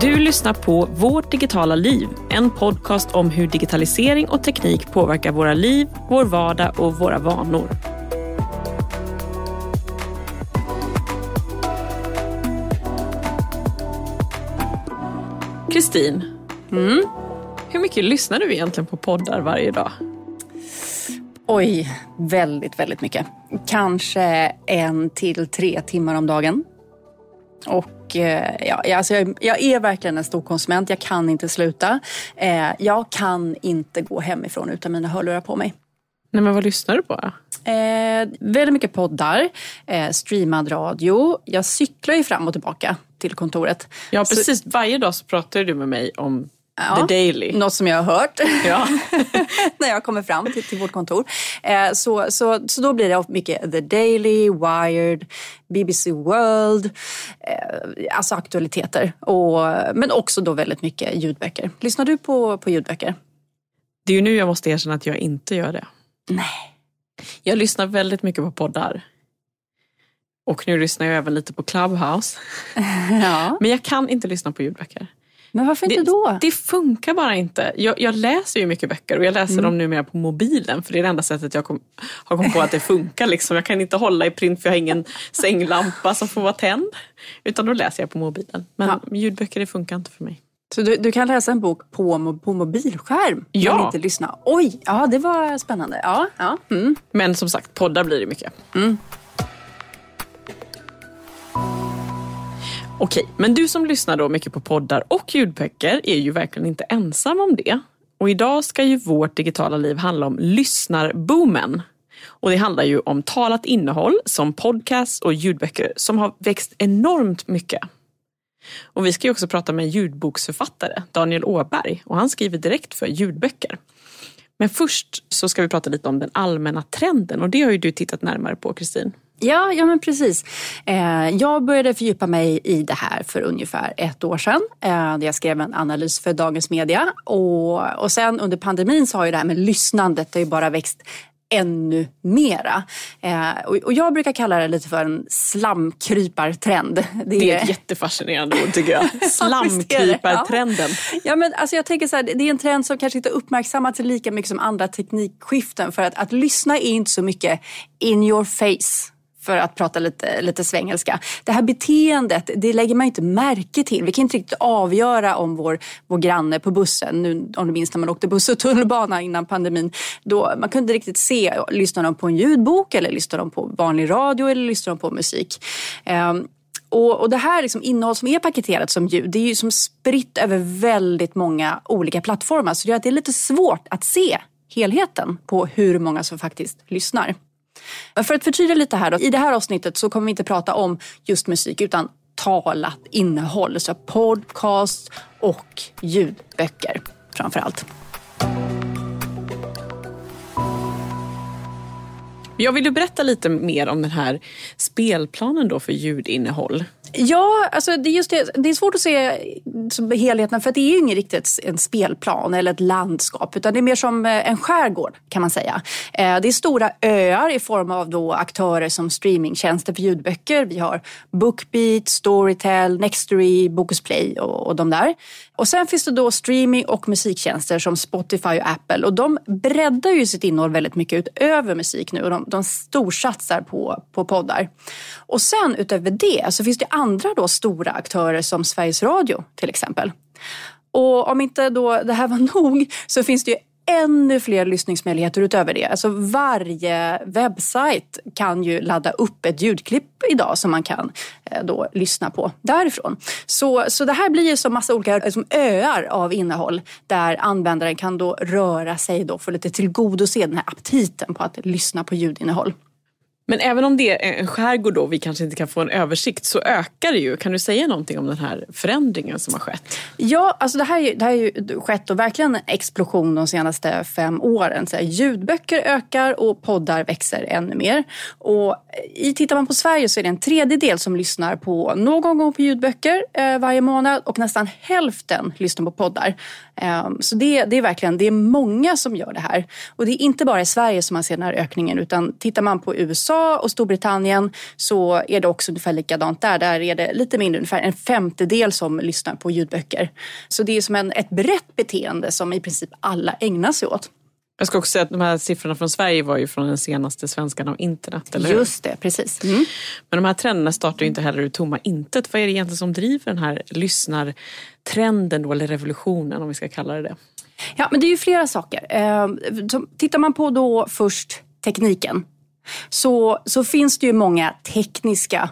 Du lyssnar på Vårt digitala liv, en podcast om hur digitalisering och teknik påverkar våra liv, vår vardag och våra vanor. Kristin, Mm. hur mycket lyssnar du egentligen på poddar varje dag? Oj, väldigt, väldigt mycket. Kanske en till tre timmar om dagen. Och eh, ja, alltså jag, jag är verkligen en stor konsument. Jag kan inte sluta. Eh, jag kan inte gå hemifrån utan mina hörlurar på mig. Nej, men vad lyssnar du på? Eh, väldigt mycket poddar, eh, streamad radio. Jag cyklar ju fram och tillbaka till kontoret. Ja, Så- precis. Varje dag så pratar du med mig om Ja, The Daily. Något som jag har hört Ja. när jag kommer fram till, till vårt kontor. Eh, så, så, så då blir det mycket The Daily, Wired, BBC World, eh, alltså aktualiteter. Och, men också då väldigt mycket ljudböcker. Lyssnar du på, på ljudböcker? Det är ju nu jag måste erkänna att jag inte gör det. Nej. Jag lyssnar väldigt mycket på poddar. Och nu lyssnar jag även lite på Clubhouse. Ja. Men jag kan inte lyssna på ljudböcker. Men varför inte Det, då? det funkar bara inte. Jag, jag läser ju mycket böcker och jag läser Mm. dem numera på mobilen för det är det enda sättet jag kom, har kommit på att det funkar. Liksom. Jag kan inte hålla i print för jag har ingen sänglampa som får vara tänd. Utan då läser jag på mobilen. Men Ja. ljudböcker det funkar inte för mig. Så du, du kan läsa en bok på, på mobilskärm? Ja. Inte lyssna? Oj, ja det var spännande. Ja, ja. Mm. Men som sagt, poddar blir det mycket. Okej, men du som lyssnar då mycket på poddar och ljudböcker är ju verkligen inte ensam om det. Och idag ska ju vårt digitala liv handla om lyssnarboomen. Och det handlar ju om talat innehåll som podcasts och ljudböcker som har växt enormt mycket. Och vi ska ju också prata med en ljudboksförfattare, Daniel Åberg, och han skriver direkt för ljudböcker. Men först så ska vi prata lite om den allmänna trenden och det har ju du tittat närmare på Kristin. Ja, ja men precis. Eh, jag började fördjupa mig i det här för ungefär ett år sedan. Eh, jag skrev en analys för Dagens Media. Och, och sen under pandemin så har ju det här med lyssnandet det har ju bara växt ännu mera. Eh, och, och jag brukar kalla det lite för en slamkrypartrend. Det är ett jättefascinerande ord tycker jag. Ja. Slamkrypartrenden. Ja, men alltså jag tänker så här, det är en trend som kanske inte uppmärksammats lika mycket som andra teknikskiften. För att, att lyssna är inte så mycket in your face för att prata lite, lite svengelska. Det här beteendet, det lägger man inte märke till. Vi kan inte riktigt avgöra om vår, vår granne på bussen, nu, om du minns när man åkte buss och tunnelbana innan pandemin, då man kunde riktigt se, lyssnar de på en ljudbok eller lyssnar de på vanlig radio eller lyssnar de på musik? Um, och, och det här liksom innehåll som är paketerat som ljud, det är ju som spritt över väldigt många olika plattformar. Så det gör att det är lite svårt att se helheten på hur många som faktiskt lyssnar. Men För att förtydliga lite här då, i det här avsnittet så kommer vi inte prata om just musik utan talat innehåll. Så podcast och ljudböcker framför allt. Jag vill du berätta lite mer om den här spelplanen då för ljudinnehåll. Ja, alltså det, är just det, det är svårt att se helheten för det är ju ingen riktigt en spelplan eller ett landskap utan det är mer som eh, en skärgård kan man säga. Eh, det är stora öar i form av då aktörer som streamingtjänster för ljudböcker. Vi har Bookbeat, Storytel, Nextory, Bokusplay och, och de där. Och sen finns det då streaming och musiktjänster som Spotify och Apple och de breddar ju sitt innehåll väldigt mycket utöver musik nu och de, de storsatsar på, på poddar. Och sen utöver det så finns det andra då stora aktörer som Sveriges Radio till exempel. Och om inte då det här var nog så finns det ju ännu fler lyssningsmöjligheter utöver det. Alltså varje webbsajt kan ju ladda upp ett ljudklipp idag som man kan eh, då lyssna på därifrån. Så, så det här blir ju som massa olika liksom öar av innehåll där användaren kan då röra sig då för lite tillgodose den här aptiten på att lyssna på ljudinnehåll. Men även om det är en skärgård då vi kanske inte kan få en översikt så ökar det ju. Kan du säga någonting om den här förändringen som har skett? Ja, alltså det här, det här har ju skett och verkligen en explosion de senaste fem åren. Så här, ljudböcker ökar och poddar växer ännu mer. Och i, tittar man på Sverige så är det en tredjedel som lyssnar på någon gång på ljudböcker eh, varje månad och nästan hälften lyssnar på poddar. Eh, så det, det är verkligen det är många som gör det här. Och det är inte bara i Sverige som man ser den här ökningen utan tittar man på USA USA och Storbritannien så är det också ungefär likadant där. Där är det lite mindre, ungefär en femtedel som lyssnar på ljudböcker. Så det är som en, ett brett beteende som i princip alla ägnar sig åt. Jag ska också säga att de här siffrorna från Sverige var ju från den senaste svenskan av internet. Eller Just det, precis. Mm. Men de här trenderna startar ju inte heller ur tomma intet. Vad är det egentligen som driver den här lyssnartrenden då, eller revolutionen om vi ska kalla det det? Ja, men det är ju flera saker. Eh, tittar man på då först tekniken så, så finns det ju många tekniska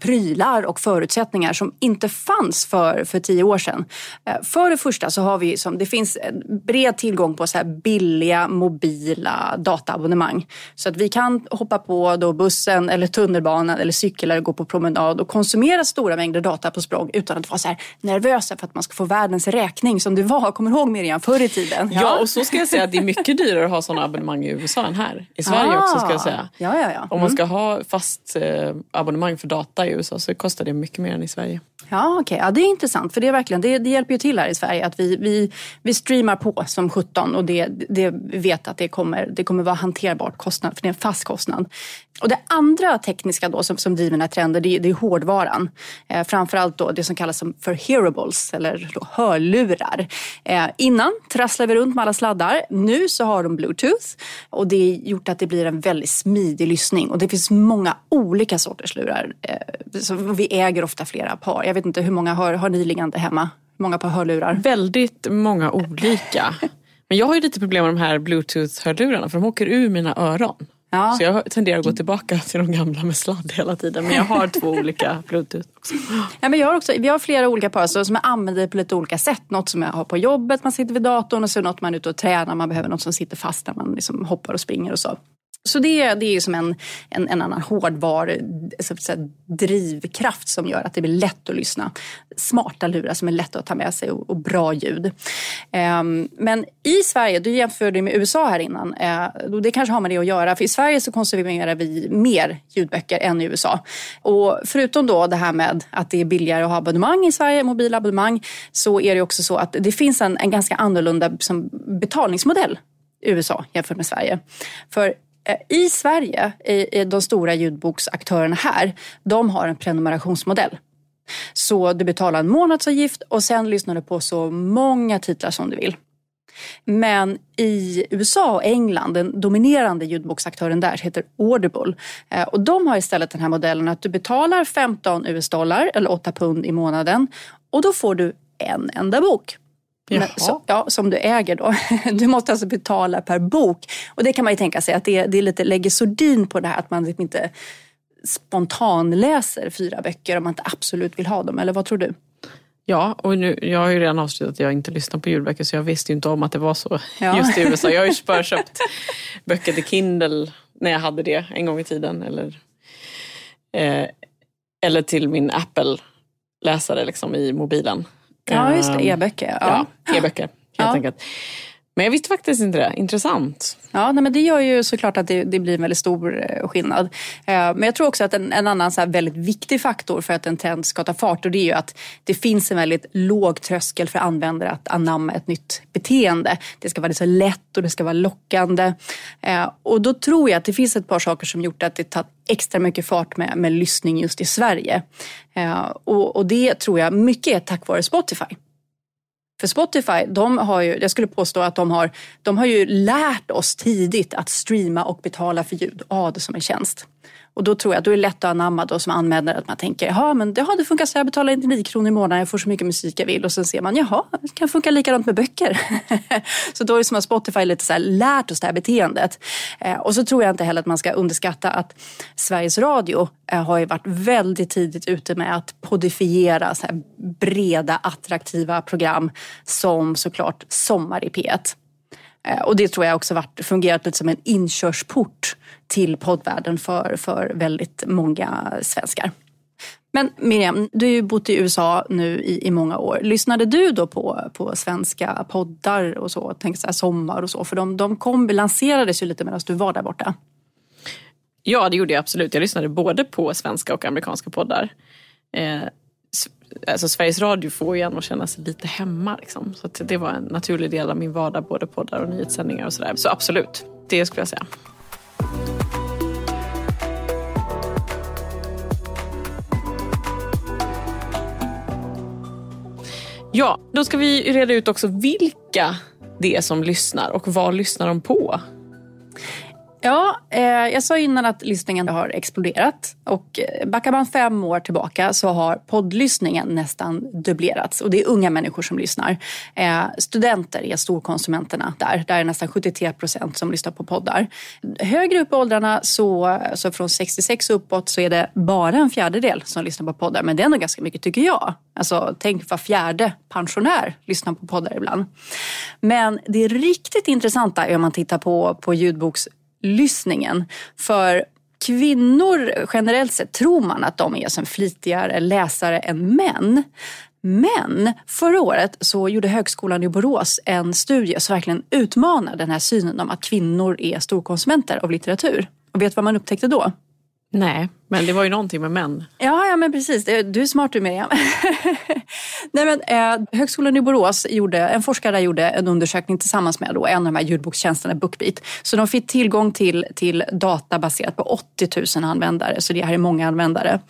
prylar och förutsättningar som inte fanns för, för tio år sedan. Eh, för det första så har vi som, det finns bred tillgång på så här billiga mobila dataabonnemang. Så att vi kan hoppa på då bussen eller tunnelbanan eller cykel eller gå på promenad och konsumera stora mängder data på språng utan att vara så här nervösa för att man ska få världens räkning som det var, kommer du ihåg Miriam, förr i tiden? Ja. ja, och så ska jag säga att det är mycket dyrare att ha sådana abonnemang i USA än här. I Sverige ah, också ska jag säga. Ja, ja, ja. Mm. Om man ska ha fast eh, abonnemang för data i USA så kostar det mycket mer än i Sverige. Ja, okej. Okay. Ja, det är intressant. För det, är verkligen, det, det hjälper ju till här i Sverige att vi, vi, vi streamar på som 17 och det, det vet att det kommer, det kommer vara hanterbart kostnad, för det är en fast kostnad. Och det andra tekniska då som, som driver den här trenden det, det är hårdvaran. Eh, framförallt då det som kallas för hearables eller då hörlurar. Eh, innan trasslade vi runt med alla sladdar. Nu så har de bluetooth och det har gjort att det blir en väldigt smidig lyssning. Och det finns många olika sorters lurar. Eh, så vi äger ofta flera par. Jag vet inte hur många har, har ni liggande hemma? Många par hörlurar? Väldigt många olika. Men jag har ju lite problem med de här bluetooth-hörlurarna för de åker ur mina öron. Ja. Så jag tenderar att gå tillbaka till de gamla med sladd hela tiden. Men jag har två olika bluetooth också. Ja, men jag har också. Vi har flera olika par som jag använder på lite olika sätt. Något som jag har på jobbet, man sitter vid datorn och så något man är ute och tränar. Man behöver något som sitter fast när man liksom hoppar och springer och så. Så det, det är som en, en, en annan hårdvar drivkraft som gör att det blir lätt att lyssna. Smarta lurar som är lätta att ta med sig och, och bra ljud. Um, men i Sverige, du jämförde med USA här innan. Uh, det kanske har med det att göra. För i Sverige så konsumerar vi mer ljudböcker än i USA. Och förutom då det här med att det är billigare att ha abonnemang i Sverige, mobilabonnemang, så är det också så att det finns en, en ganska annorlunda som betalningsmodell i USA jämfört med Sverige. För i Sverige, i, de stora ljudboksaktörerna här, de har en prenumerationsmodell. Så du betalar en månadsavgift och sen lyssnar du på så många titlar som du vill. Men i USA och England, den dominerande ljudboksaktören där heter Audible. Eh, och de har istället den här modellen att du betalar 15 US-dollar eller 8 pund i månaden och då får du en enda bok. Men, så, ja, som du äger då. Du måste alltså betala per bok. Och det kan man ju tänka sig att det, det är lite lägger sordin på det här att man liksom inte spontanläser fyra böcker om man inte absolut vill ha dem. Eller vad tror du? Ja, och nu, jag har ju redan avslutat att jag inte lyssnar på ljudböcker så jag visste ju inte om att det var så ja. just i USA. Jag har ju bara köpt böcker till Kindle när jag hade det en gång i tiden. Eller, eh, eller till min Apple-läsare liksom, i mobilen. Ja, just det. Ehm, e-böcker. Ja, ja e-böcker helt ja. enkelt. Men jag visste faktiskt inte det. Intressant. Ja, nej, men det gör ju såklart att det, det blir en väldigt stor eh, skillnad. Eh, men jag tror också att en, en annan så väldigt viktig faktor för att en trend ska ta fart och det är ju att det finns en väldigt låg tröskel för användare att anamma ett nytt beteende. Det ska vara så lätt och det ska vara lockande. Eh, och då tror jag att det finns ett par saker som gjort att det tagit extra mycket fart med, med lyssning just i Sverige. Och, och det tror jag mycket är tack vare Spotify. För Spotify, de har ju, jag skulle påstå att de har, de har ju lärt oss tidigt att streama och betala för ljud AD som en tjänst. Och då tror jag att då är det lätt att anamma då som användare att man tänker, jaha men det, det funkar så jag betalar 99 kronor i månaden, jag får så mycket musik jag vill. Och sen ser man, jaha, det kan funka likadant med böcker. så då är det som att Spotify lite så här, lärt oss det här beteendet. Eh, och så tror jag inte heller att man ska underskatta att Sveriges Radio eh, har ju varit väldigt tidigt ute med att podifiera så här, breda attraktiva program som såklart Sommar i P1. Eh, och det tror jag också varit, fungerat lite som en inkörsport till poddvärlden för, för väldigt många svenskar. Men Miriam, du har ju bott i USA nu i, i många år. Lyssnade du då på, på svenska poddar och så? Tänk så här sommar och så. För de, de kom, lanserades ju lite medan du var där borta. Ja, det gjorde jag absolut. Jag lyssnade både på svenska och amerikanska poddar. Eh, alltså Sveriges Radio får ju en att känna sig lite hemma. Liksom. Så det var en naturlig del av min vardag, både poddar och nyhetssändningar och sådär. Så absolut, det skulle jag säga. Ja, då ska vi reda ut också vilka det är som lyssnar och vad lyssnar de på? Ja, eh, jag sa innan att lyssningen har exploderat. Och eh, backar man fem år tillbaka så har poddlyssningen nästan dubblerats. Och det är unga människor som lyssnar. Eh, studenter är storkonsumenterna där. Där är nästan 73 procent som lyssnar på poddar. Högre upp i åldrarna, så, så från 66 uppåt, så är det bara en fjärdedel som lyssnar på poddar. Men det är ändå ganska mycket tycker jag. Alltså, tänk var fjärde pensionär lyssnar på poddar ibland. Men det riktigt intressanta är om man tittar på, på ljudboks lyssningen. För kvinnor generellt sett tror man att de är som flitigare läsare än män. Men förra året så gjorde Högskolan i Borås en studie som verkligen utmanar den här synen om att kvinnor är storkonsumenter av litteratur. Och vet vad man upptäckte då? Nej, men det var ju någonting med män. Ja, ja men precis. Du är smart du Miriam. Nej, men, eh, Högskolan i Borås gjorde, en forskare gjorde en undersökning tillsammans med då, en av de här ljudbokstjänsterna, Bookbeat. Så de fick tillgång till, till data baserat på 80 000 användare, så det här är många användare.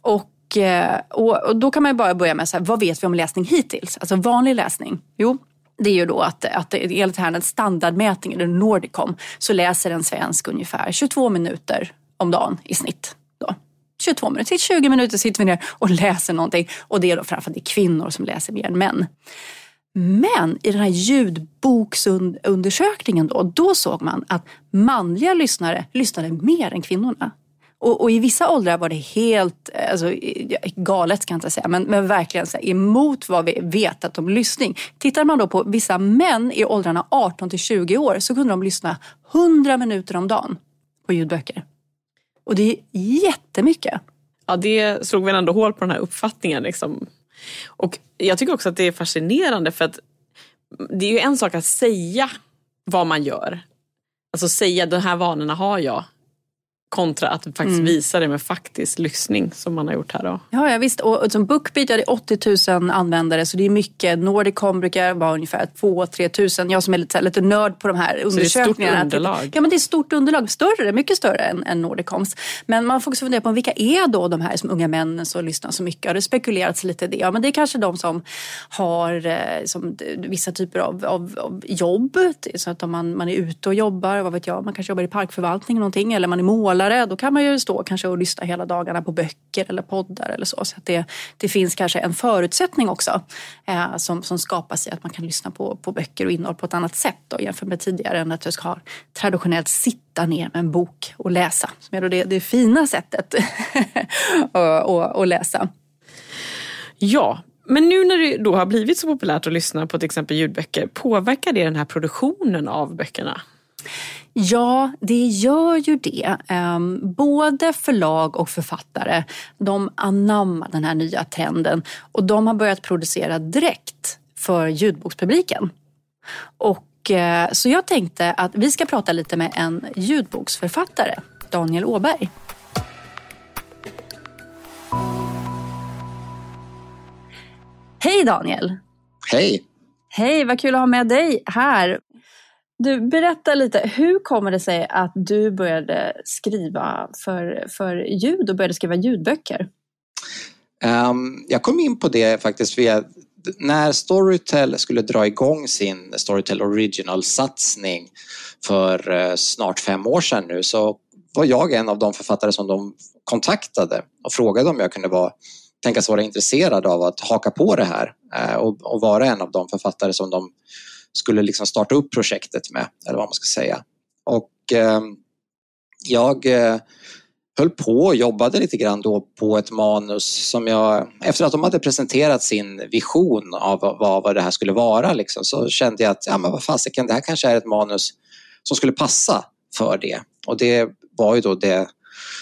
Och, eh, och, och då kan man bara börja med, så här, vad vet vi om läsning hittills? Alltså vanlig läsning. Jo, det är ju då att, att enligt här standardmätningen, Nordicom, så läser en svensk ungefär 22 minuter om dagen i snitt. Då. 22 minuter, till 20 minuter sitter vi ner och läser någonting. Och det är då framförallt kvinnor som läser mer än män. Men i den här ljudboksundersökningen då, då såg man att manliga lyssnare lyssnade mer än kvinnorna. Och, och, i vissa åldrar var det helt eh, alltså, galet kan jag inte säga, men, men verkligen så här, emot vad vi vetat om lyssning. Tittar man då på vissa män i åldrarna 18 till 20 år så kunde de lyssna 100 minuter om dagen på ljudböcker. Och det är jättemycket. Ja, det slog väl ändå hål på den här uppfattningen. Liksom. Och jag tycker också att det är fascinerande för att det är ju en sak att säga vad man gör. Alltså säga de här vanorna har jag. Kontra att faktiskt mm. visa det med faktisk lyssning som man har gjort här. Då. Ja, ja visst. Och, och som Bookbeat, ja, det är 80 000 användare så det är mycket. Nordicom brukar vara ungefär 2-3 tusen. Jag som är lite, lite nörd på de här undersökningarna. Så det är stort underlag? Ja, men det är stort underlag. Större, mycket större än, än Nordicoms. Men man får också fundera på vilka är då de här som unga männen som lyssnar så mycket? Har det spekulerats lite i det? Ja, men det är kanske de som har eh, som, vissa typer av, av, av jobb. Så att om man, man är ute och jobbar, vad vet jag, man kanske jobbar i parkförvaltning eller någonting. Eller man är målare målare, då kan man ju stå kanske och lyssna hela dagarna på böcker eller poddar eller så. Så det, det finns kanske en förutsättning också eh, som, som skapas i att man kan lyssna på, på böcker och innehåll på ett annat sätt då, jämfört med tidigare än att du ska traditionellt sitta ner med en bok och läsa. Som är då det, det fina sättet att läsa. Ja, men nu när det då har blivit så populärt att lyssna på till exempel ljudböcker, påverkar det den här produktionen av böckerna? Ja, det gör ju det. Um, både förlag och författare de anammar den här nya trenden och de har börjat producera direkt för ljudbokspubliken. Och, uh, så jag tänkte att vi ska prata lite med en ljudboksförfattare, Daniel Åberg. Hej Daniel! Hej! Hej, vad kul att ha med dig här. Du, berätta lite, hur kommer det sig att du började skriva för, för ljud och började skriva ljudböcker? Um, jag kom in på det faktiskt via när Storytel skulle dra igång sin Storytel Original-satsning för uh, snart fem år sedan nu så var jag en av de författare som de kontaktade och frågade om jag kunde vara, tänkas vara intresserad av att haka på det här uh, och, och vara en av de författare som de skulle liksom starta upp projektet med, eller vad man ska säga. Och eh, jag eh, höll på och jobbade lite grann då på ett manus som jag, efter att de hade presenterat sin vision av vad, vad det här skulle vara, liksom, så kände jag att ja, men vad fasiken, det här kanske är ett manus som skulle passa för det. Och det var ju då det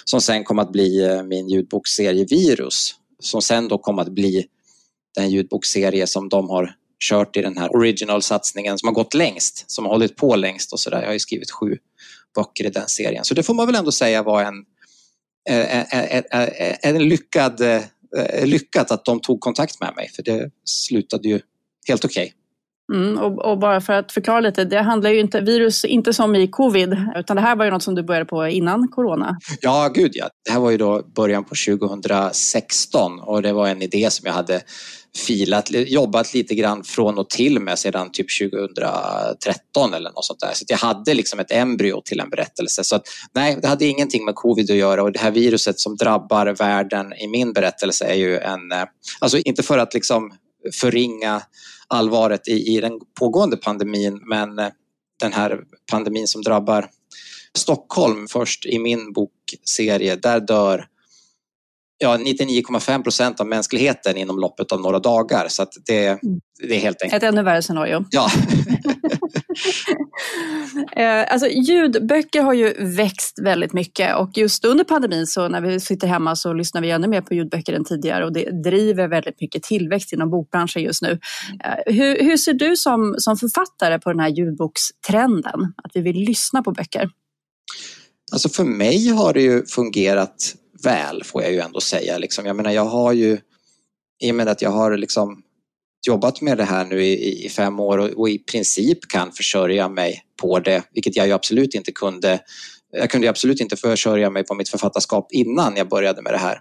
som sen kom att bli eh, min ljudboksserie Virus, som sen då kom att bli den ljudboksserie som de har kört i den här original-satsningen som har gått längst, som har hållit på längst och sådär. Jag har ju skrivit sju böcker i den serien. Så det får man väl ändå säga var en, en, en, en lyckad, lyckat att de tog kontakt med mig för det slutade ju helt okej. Okay. Mm, och, och, bara för att förklara lite, det handlar ju inte, virus inte som i covid, utan det här var ju något som du började på innan corona. Ja, gud ja. Det här var ju då början på 2016 och det var en idé som jag hade filat, jobbat lite grann från och till med sedan typ 2013 eller något sånt där. Så jag hade liksom ett embryo till en berättelse. Så att, nej, det hade ingenting med covid att göra och det här viruset som drabbar världen i min berättelse är ju en, eh, alltså inte för att liksom förringa allvaret i, i den pågående pandemin, men eh, den här pandemin som drabbar Stockholm först i min bokserie, där dör ja, 99,5 procent av mänskligheten inom loppet av några dagar. Så det, mm. det är helt enkelt... Ett ännu värre scenario. Ja. Eh, alltså, ljudböcker har ju växt väldigt mycket och just under pandemin så när vi sitter hemma så lyssnar vi ännu mer på ljudböcker än tidigare och det driver väldigt mycket tillväxt inom bokbranschen just nu. Eh, hur, hur ser du som, som författare på den här ljudbokstrenden? Att vi vill lyssna på böcker? Alltså för mig har det ju fungerat väl får jag ju ändå säga. Liksom, jag menar jag har ju, i och med att jag har liksom jobbat med det här nu i, i fem år och, och, i princip kan försörja mig på det, vilket jag ju absolut inte kunde. Jag kunde absolut inte försörja mig på mitt författarskap innan jag började med det här.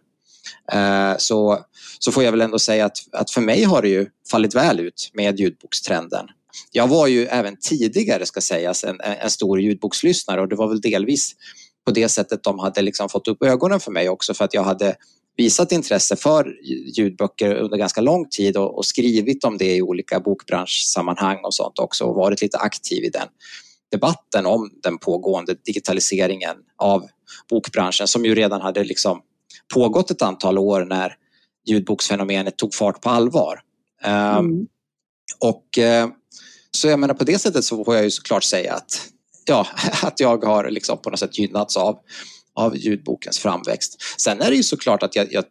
Eh, så, så får jag väl ändå säga att, att för mig har det ju fallit väl ut med ljudbokstrenden. Jag var ju även tidigare, ska sägas, en, en stor ljudbokslyssnare och det var väl delvis på det sättet de hade liksom fått upp ögonen för mig också för att jag hade visat intresse för ljudböcker under ganska lång tid och, och skrivit om det i olika bokbranschsammanhang och sånt också och varit lite aktiv i den debatten om den pågående digitaliseringen av bokbranschen som ju redan hade liksom pågått ett antal år när ljudboksfenomenet tog fart på allvar. Ehm, mm. Um, och uh, så jag menar på det sättet så får jag ju såklart säga att ja, att jag har liksom på något sätt gynnats av, av ljudbokens framväxt. Sen är det ju såklart att jag, jag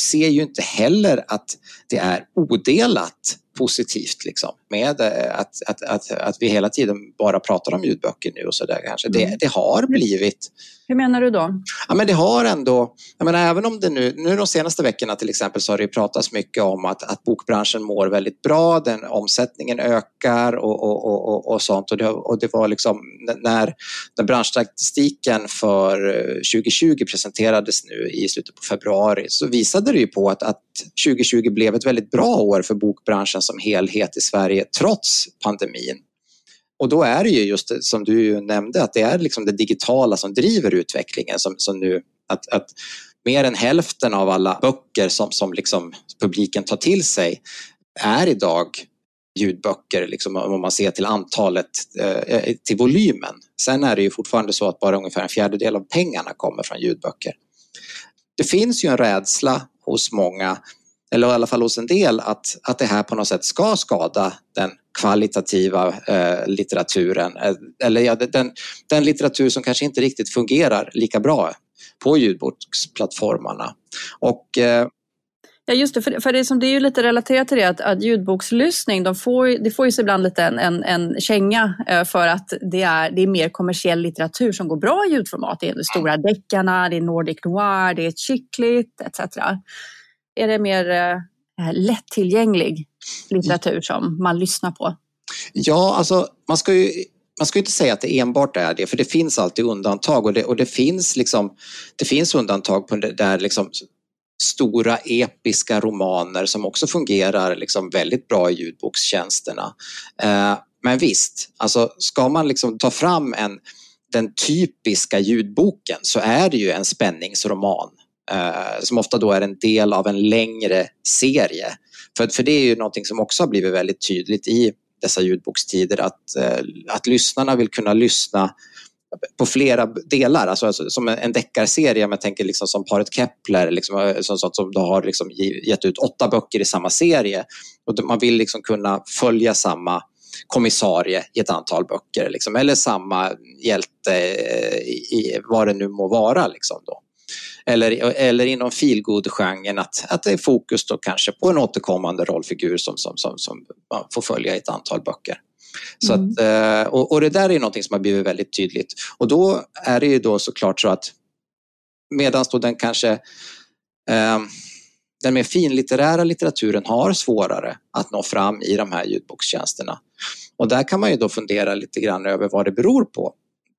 ser ju inte heller att det är odelat positivt liksom, med eh, att, att, att, att vi hela tiden bara pratar om ljudböcker nu och så där kanske. Det, mm. det har blivit hur menar du då? Ja, men det har ändå, jag menar, även om det nu, nu de senaste veckorna till exempel så har det pratats mycket om att, att bokbranschen mår väldigt bra, den omsättningen ökar och, och, och, och sånt. Och det, och det var liksom när, när branschstatistiken för 2020 eh, presenterades nu i slutet på februari så visade det ju på att, att 2020 blev ett väldigt bra år för bokbranschen som helhet i Sverige trots pandemin. Och då är det ju just som du nämnde att det är liksom det digitala som driver utvecklingen som, som nu att, att mer än hälften av alla böcker som, som liksom publiken tar till sig är idag ljudböcker liksom, om man ser till antalet, eh, till volymen. Sen är det ju fortfarande så att bara ungefär en fjärdedel av pengarna kommer från ljudböcker. Det finns ju en rädsla hos många eller i alla fall hos en del, att, att det här på något sätt ska skada den kvalitativa eh, litteraturen. Eh, eller ja, den, den litteratur som kanske inte riktigt fungerar lika bra på ljudboksplattformarna. Och, eh, Ja just det, för, för det, som det är ju lite relaterat till det att, att ljudbokslyssning, de får, det får ju sig ibland lite en, en, en känga eh, för att det är, det är mer kommersiell litteratur som går bra i ljudformat. Det är de stora deckarna, det är Nordic Noir, det är chicklit etc är det mer eh, eh, lättillgänglig litteratur som man lyssnar på? Ja, alltså man ska ju man ska inte säga att det enbart är det, för det finns alltid undantag och det, och det finns, liksom, det finns undantag på det där liksom stora episka romaner som också fungerar liksom väldigt bra i ljudbokstjänsterna. Eh, men visst, alltså ska man liksom ta fram en, den typiska ljudboken så är det ju en spänningsroman Eh, som ofta då är en del av en längre serie. För, för det är ju någonting som också har blivit väldigt tydligt i dessa ljudbokstider att, eh, att lyssnarna vill kunna lyssna på flera delar, alltså, alltså som en deckarserie, om jag tänker liksom som paret Kepler, liksom, eh, som, som, som har liksom gett ut åtta böcker i samma serie. Och man vill liksom kunna följa samma kommissarie i ett antal böcker, liksom, eller samma hjälte eh, i vad det nu må vara. Liksom, då. Eller, eller inom feelgood-genren att, att det är fokus då kanske på en återkommande rollfigur som, som, som, som man får följa i ett antal böcker. Så mm. att, eh, och, och, det där är någonting som har blivit väldigt tydligt. Och då är det ju då såklart så att medan då den kanske eh, den mer finlitterära litteraturen har svårare att nå fram i de här ljudbokstjänsterna. Och där kan man ju då fundera lite grann över vad det beror på.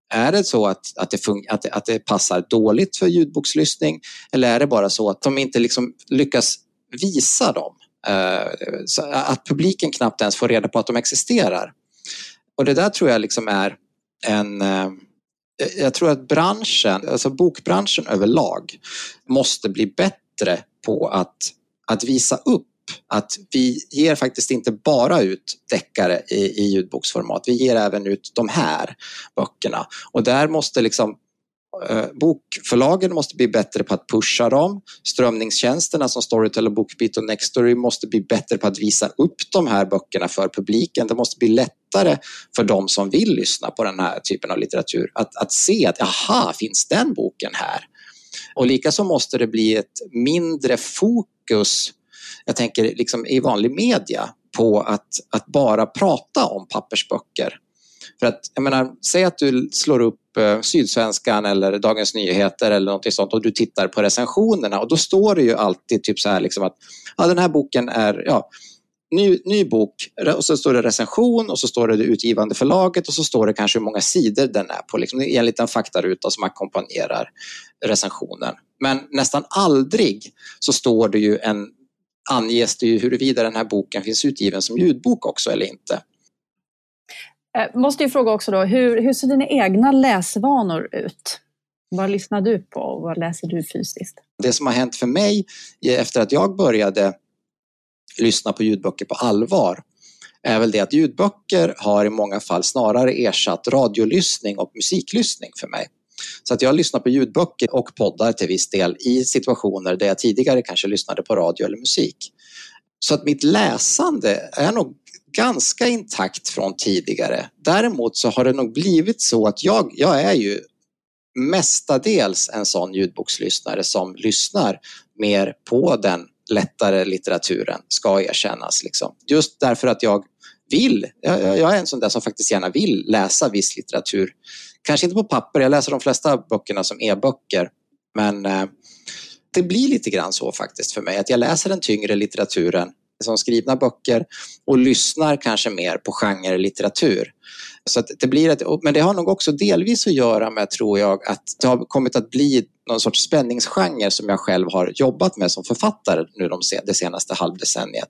Är det så att, att, det att, att det passar dåligt för ljudbokslyssning eller är det bara så att de inte liksom lyckas visa dem eh, att publiken knappt ens får reda på att de existerar. Och det där tror jag liksom är en eh, eh, jag tror att branschen, alltså bokbranschen överlag, måste bli bättre på att, att visa upp att vi ger faktiskt inte bara ut deckare i, i ljudboksformat, vi ger även ut de här böckerna. Och där måste liksom eh, Bokförlagen måste bli bättre på att pusha dem. Strömningstjänsterna som Storytel, och Bookbeat och Nextory måste bli bättre på att visa upp de här böckerna för publiken. Det måste bli lättare för de som vill lyssna på den här typen av litteratur att, att se att aha, finns den boken här? Och likaså måste det bli ett mindre fokus jag tänker liksom i vanlig media på att, att bara prata om pappersböcker. För att, jag menar, säg att du slår upp eh, Sydsvenskan eller Dagens Nyheter eller något sånt och du tittar på recensionerna och då står det ju alltid typ så här liksom att ja, den här boken är ja, ny, ny bok och så står det recension och så står det det utgivande förlaget och så står det kanske hur många sidor den är på. Liksom, en liten faktaruta som ackompanjerar recensionen. Men nästan aldrig så står det ju en anges det ju huruvida den här boken finns utgiven som ljudbok också eller inte. Eh, måste ju fråga också då, hur, hur ser dina egna läsvanor ut? Vad lyssnar du på och vad läser du fysiskt? Det som har hänt för mig efter att jag började lyssna på ljudböcker på allvar är väl det att ljudböcker har i många fall snarare ersatt radiolyssning och musiklyssning för mig. Så att jag lyssnar på ljudböcker och poddar till viss del i situationer där jag tidigare kanske lyssnade på radio eller musik. Så att mitt läsande är nog ganska intakt från tidigare. Däremot så har det nog blivit så att jag, jag är ju mestadels en sån ljudbokslyssnare som lyssnar mer på den lättare litteraturen, ska erkännas. Liksom. Just därför att jag vill, jag, jag är en sån där som faktiskt gärna vill läsa viss litteratur Kanske inte på papper, jag läser de flesta böckerna som e-böcker. Men eh, det blir lite grann så faktiskt för mig att jag läser den tyngre litteraturen som skrivna böcker och lyssnar kanske mer på genrelitteratur. Så det blir ett, men det har nog också delvis att göra med, tror jag, att det har kommit att bli någon sorts spänningsgenre som jag själv har jobbat med som författare nu de, det senaste halvdecenniet.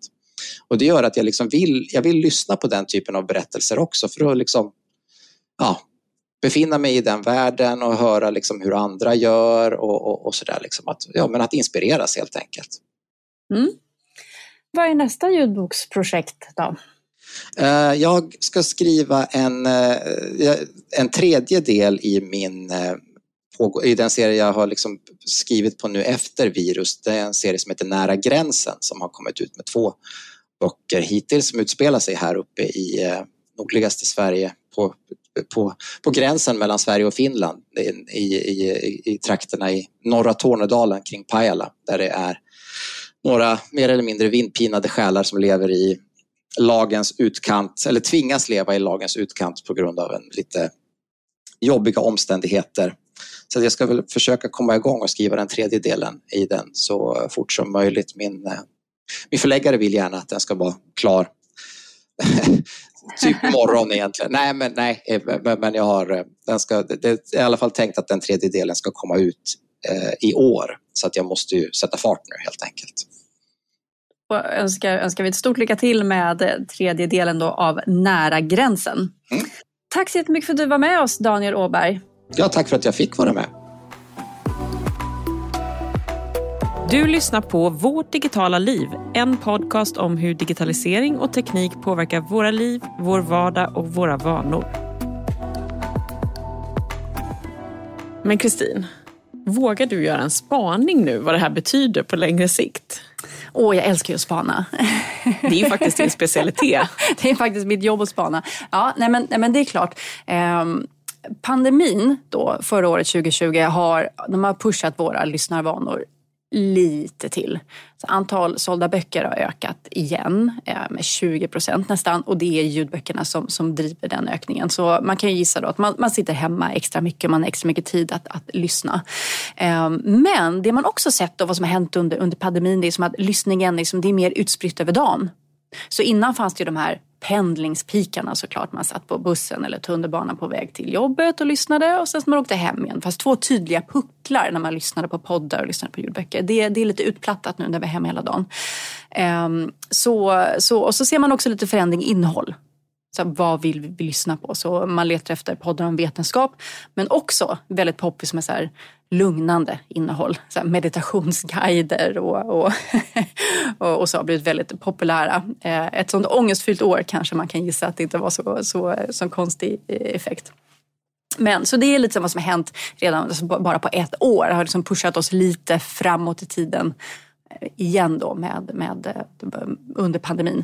Och det gör att jag, liksom vill, jag vill lyssna på den typen av berättelser också för att liksom, ja, befinna mig i den världen och höra liksom hur andra gör och, och, och sådär. Liksom att, ja, men att inspireras helt enkelt. Mm. Vad är nästa ljudboksprojekt då? Eh, jag ska skriva en, eh, en tredje del i min eh, i den serie jag har liksom skrivit på nu efter virus. Det är en serie som heter Nära gränsen som har kommit ut med två böcker hittills som utspelar sig här uppe i nordligaste Sverige på på, på gränsen mellan Sverige och Finland i, i, i, i trakterna i norra Tornedalen kring Pajala där det är några mer eller mindre vindpinade själar som lever i lagens utkant eller tvingas leva i lagens utkant på grund av en lite jobbiga omständigheter. Så jag ska väl försöka komma igång och skriva den tredje delen i den så fort som möjligt. Min, eh, min förläggare vill gärna att den ska vara klar typ imorgon egentligen. Nej, men, nej, eh, men jag har, eh, den ska, det är i alla fall tänkt att den tredje delen ska komma ut eh, i år. Så att jag måste ju sätta fart nu helt enkelt. Och önskar, önskar vi ett stort lycka till med tredje delen då av Nära gränsen. Mm. Tack så jättemycket för att du var med oss Daniel Åberg. Ja, tack för att jag fick vara med. Du lyssnar på Vårt digitala liv, en podcast om hur digitalisering och teknik påverkar våra liv, vår vardag och våra vanor. Men Kristin, vågar du göra en spaning nu vad det här betyder på längre sikt? Åh, oh, jag älskar ju att spana. Det är ju faktiskt din specialitet. det är faktiskt mitt jobb att spana. Ja, nej men, nej men det är klart. Um pandemin då, förra året 2020 har, de har pushat våra lyssnarvanor lite till. Så antal sålda böcker har ökat igen eh, med 20 procent nästan och det är ljudböckerna som, som driver den ökningen. Så man kan ju gissa då att man, man sitter hemma extra mycket, man har extra mycket tid att, att lyssna. Eh, men det man också sett då, vad som har hänt under, under pandemin, det är som att lyssningen liksom, det är mer utspritt över dagen. Så innan fanns det ju de här pendlingspikarna såklart. Man satt på bussen eller tunnelbanan på väg till jobbet och lyssnade och sen man åkte hem igen. Fast två tydliga pucklar när man lyssnade på poddar och lyssnade på ljudböcker. Det, det är lite utplattat nu när vi är hemma hela dagen. Um, så, så, och så ser man också lite förändring i innehåll. Så vad vill vi lyssna på? Så man letar efter poddar om vetenskap men också väldigt poppis med så här lugnande innehåll. Så meditationsguider och, och, och, och, så har blivit väldigt populära. Eh, ett sånt ångestfyllt år kanske man kan gissa att det inte var så, så, så konstig eh, effekt. Men så det är lite vad som har hänt redan alltså bara på ett år. Det har liksom pushat oss lite framåt i tiden eh, igen då med, med, under pandemin.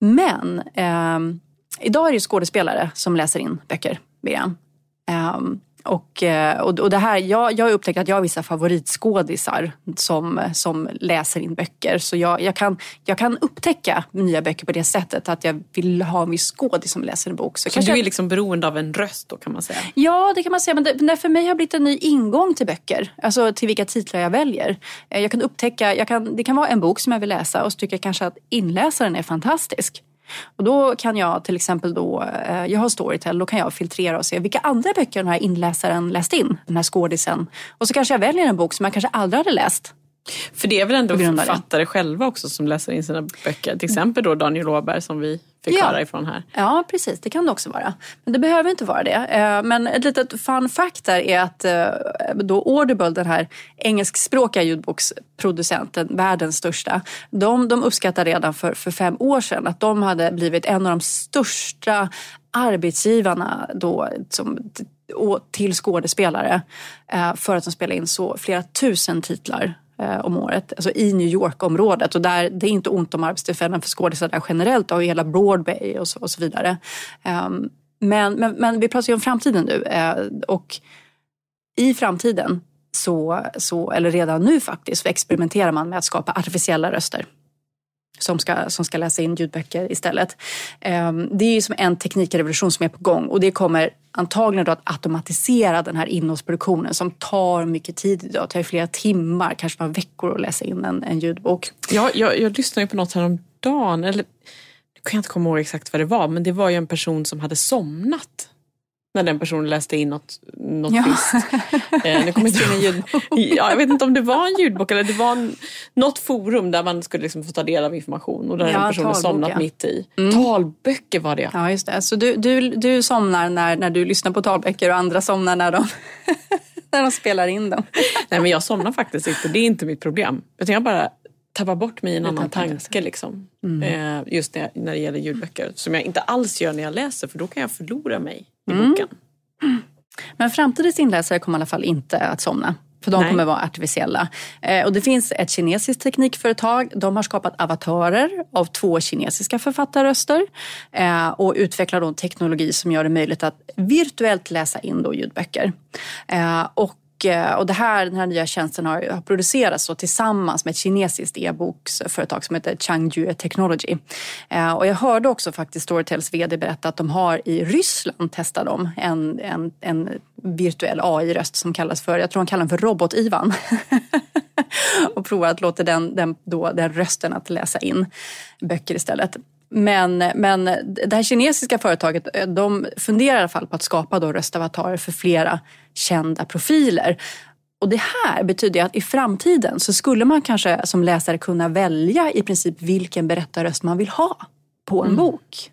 Men eh, idag är det skådespelare som läser in böcker, Miriam. Eh, och, eh, och, och det här, jag, jag har upptäckt att jag har vissa favoritskådisar som, som läser in böcker. Så jag, jag, kan, jag kan upptäcka nya böcker på det sättet att jag vill ha en viss skådis som läser en bok. Så, så du är liksom beroende av en röst då kan man säga? Ja, det kan man säga. Men det, det för mig har blivit en ny ingång till böcker. Alltså till vilka titlar jag väljer. Eh, jag kan upptäcka, jag kan, det kan vara en bok som jag vill läsa och så tycker jag kanske att inläsaren är fantastisk. Och då kan jag till exempel då, eh, jag har Storytel, då kan jag filtrera och se vilka andra böcker den här inläsaren läst in, den här skådisen. Och så kanske jag väljer en bok som jag kanske aldrig hade läst. För det är väl ändå författare själva också som läser in sina böcker. Till exempel då Daniel Åberg som vi fick ja. höra ifrån här. Ja, precis. Det kan det också vara. Men det behöver inte vara det. Eh, men ett litet fun fact där är att eh, då Audible, den här engelskspråkiga ljudboksproducenten, världens största, de, de uppskattade redan för, för fem år sedan att de hade blivit en av de största arbetsgivarna då, som, till skådespelare eh, för att de spelar in så flera tusen titlar Eh, om året, alltså i New York-området. Och där, det är inte ont om arbetstillfällen för skådisar där generellt och hela Broadway och så, och så vidare. Um, men, men, men, vi pratar ju om framtiden nu uh, och i framtiden så, så, eller redan nu faktiskt, så experimenterar man med att skapa artificiella röster som ska, som ska läsa in ljudböcker istället. Ehm, det är ju som en teknikrevolution som är på gång och det kommer antagligen då att automatisera den här innehållsproduktionen som tar mycket tid idag. Det tar flera timmar, kanske några veckor att läsa in en, en ljudbok. Ja, jag, jag lyssnade på något häromdagen, eller nu kan jag inte komma ihåg exakt vad det var, men det var ju en person som hade somnat när den personen läste in något, något ja. visst. Eh, nu kommer inte, ljud, ja, jag vet inte om det var en ljudbok eller det var en, något forum där man skulle liksom få ta del av information och där ja, en person talbok, somnat ja. mitt i. Mm. Talböcker var det ja. just det. Så du, du, du somnar när, när du lyssnar på talböcker och andra somnar när de, när de spelar in dem. Nej men jag somnar faktiskt inte, det är inte mitt problem. Utan jag bara tappar bort mig i en annan tanke. Liksom. Mm. Eh, just när, när det gäller ljudböcker. Som jag inte alls gör när jag läser för då kan jag förlora mig i mm. boken. Men framtidens inläsare kommer i alla fall inte att somna. För de Nej. kommer vara artificiella. Eh, och det finns ett kinesiskt teknikföretag. De har skapat avatarer av två kinesiska författarröster. Eh, och utvecklar då en teknologi som gör det möjligt att virtuellt läsa in då ljudböcker. Eh, och Eh, och det här, den här nya tjänsten har, har producerats så tillsammans med ett kinesiskt e-boksföretag som heter Changju Technology. Eh, och jag hörde också faktiskt Storytels VD berätta att de har i Ryssland testat dem en, en, en virtuell AI-röst som kallas för, jag tror de kallar den för Robot-Ivan. och provar att låta den, den, då, den rösten att läsa in böcker istället. Men, men det här kinesiska företaget eh, de funderar i alla fall på att skapa då röstavatarer för flera kända profiler. Och det här betyder att i framtiden så skulle man kanske som läsare kunna välja i princip vilken berättarröst man vill ha på en mm. bok.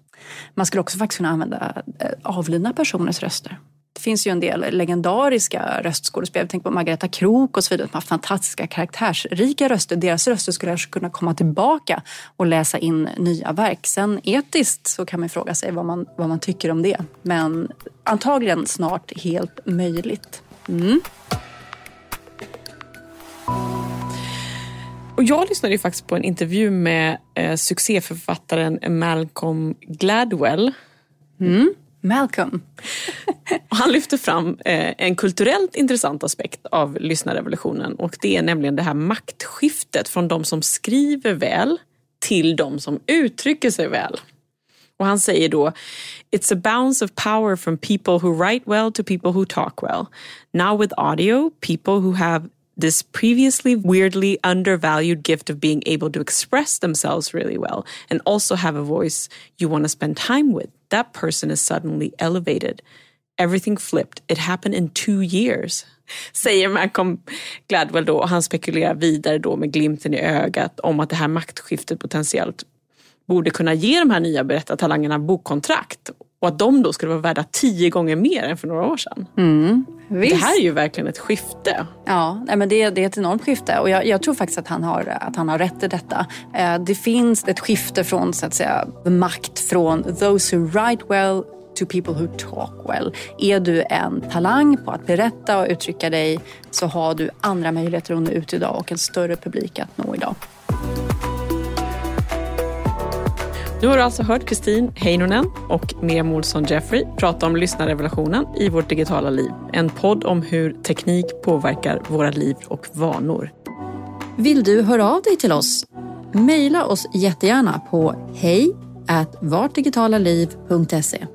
Man skulle också faktiskt kunna använda eh, avlidna personers röster. Det finns ju en del legendariska röstskådespelare. Tänk på Margareta Krook och så vidare. De har fantastiska karaktärsrika röster. Deras röster skulle kunna komma tillbaka och läsa in nya verk. Sen etiskt så kan man fråga sig vad man, vad man tycker om det. Men antagligen snart helt möjligt. Mm. Och jag lyssnade ju faktiskt på en intervju med eh, succéförfattaren Malcolm Gladwell. Mm. Malcolm. Han lyfter fram eh, en kulturellt intressant aspekt av lyssnarrevolutionen och det är nämligen det här maktskiftet från de som skriver väl till de som uttrycker sig väl. Och han säger då It's a bounce of power from people who write well to people who talk well. Now with audio, people who have this previously weirdly undervalued gift of being able to express themselves really well and also have a voice you want to spend time with that person is suddenly elevated. Everything flipped. It happened in two years. Säger Malcolm Gladwell då och han spekulerar vidare då med glimten i ögat om att det här maktskiftet potentiellt borde kunna ge de här nya berättartalangerna bokkontrakt och att de då skulle vara värda tio gånger mer än för några år sedan. Mm, det här är ju verkligen ett skifte. Ja, nej, men det, det är ett enormt skifte och jag, jag, tror faktiskt att han, har, att han har rätt i detta. Eh, det finns ett skifte från så att säga, makt från those who write well to people who talk well. Är du en talang på att berätta och uttrycka dig så har du andra möjligheter att nå ut idag och en större publik att nå idag. Nu har du alltså hört Kristin Heinonen och Miriam Olsson Jeffrey prata om lyssnarrevolutionen i vårt digitala liv. En podd om hur teknik påverkar våra liv och vanor. Vill du höra av dig till oss? Maila oss jättegärna på hej vartdigitalaliv.se